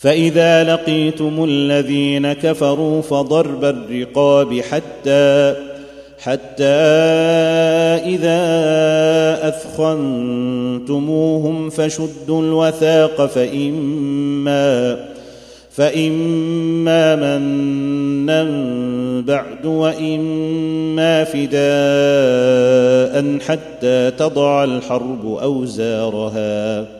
فإذا لقيتم الذين كفروا فضرب الرقاب حتى حتى إذا أثخنتموهم فشدوا الوثاق فإما فإما منا بعد وإما فداء حتى تضع الحرب أوزارها.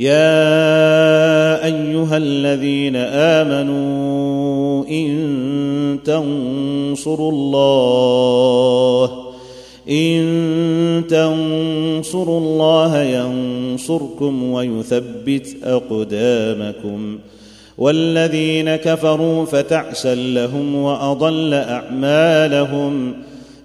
يا ايها الذين امنوا ان تنصروا الله ان تنصروا الله ينصركم ويثبت اقدامكم. والذين كفروا فتعسا لهم واضل اعمالهم.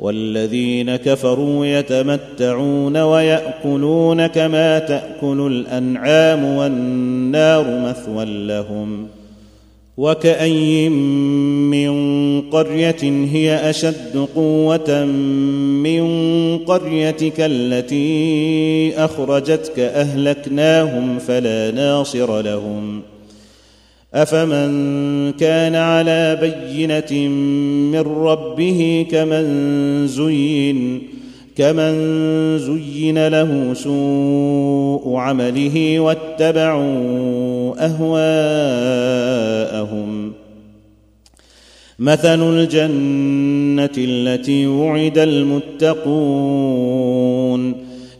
والذين كفروا يتمتعون ويأكلون كما تأكل الأنعام والنار مثوى لهم وكأين من قرية هي أشد قوة من قريتك التي أخرجتك أهلكناهم فلا ناصر لهم أفمن كان على بينة من ربه كمن زين كمن زين له سوء عمله واتبعوا أهواءهم. مثل الجنة التي وعد المتقون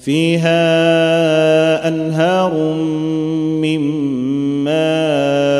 فيها أنهار من ماء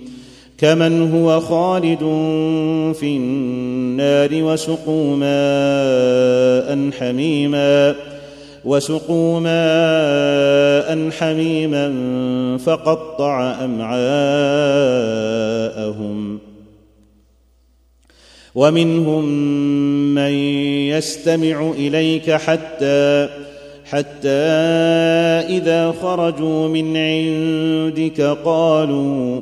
كمن هو خالد في النار وسقوا ماء حميما وسقوا ماء حميما فقطع امعاءهم ومنهم من يستمع اليك حتى حتى اذا خرجوا من عندك قالوا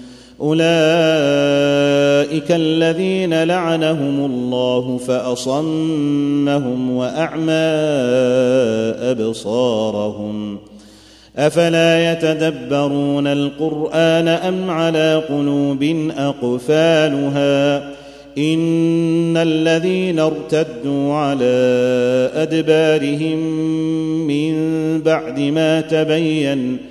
أولئك الذين لعنهم الله فأصمهم وأعمى أبصارهم. أفلا يتدبرون القرآن أم على قلوب أقفالها؟ إن الذين ارتدوا على أدبارهم من بعد ما تبين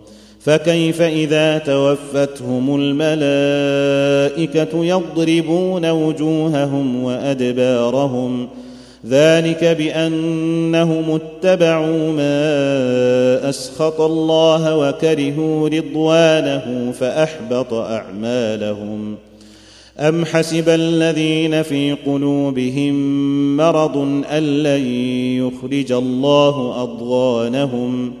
فكيف إذا توفتهم الملائكة يضربون وجوههم وأدبارهم ذلك بأنهم اتبعوا ما أسخط الله وكرهوا رضوانه فأحبط أعمالهم أم حسب الذين في قلوبهم مرض أن لن يخرج الله أضغانهم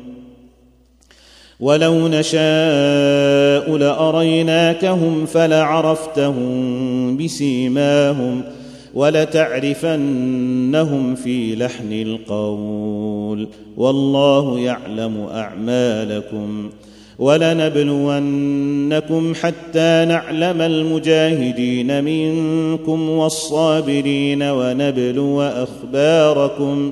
ولو نشاء لاريناكهم فلعرفتهم بسيماهم ولتعرفنهم في لحن القول والله يعلم اعمالكم ولنبلونكم حتى نعلم المجاهدين منكم والصابرين ونبلو اخباركم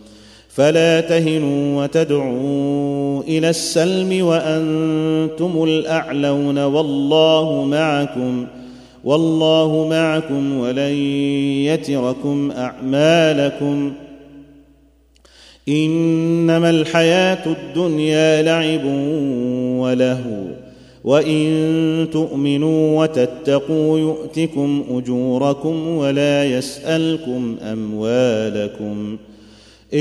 فلا تهنوا وتدعوا إلى السلم وأنتم الأعلون والله معكم والله معكم ولن يتركم أعمالكم. إنما الحياة الدنيا لعب ولهو وإن تؤمنوا وتتقوا يؤتكم أجوركم ولا يسألكم أموالكم. إن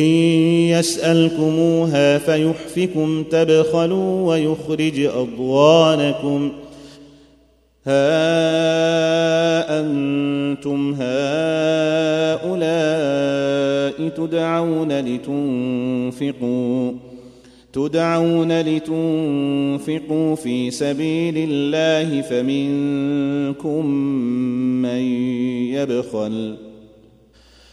يسألكموها فيحفكم تبخلوا ويخرج أضغانكم. ها أنتم هؤلاء تدعون لتنفقوا تدعون لتنفقوا في سبيل الله فمنكم من يبخل.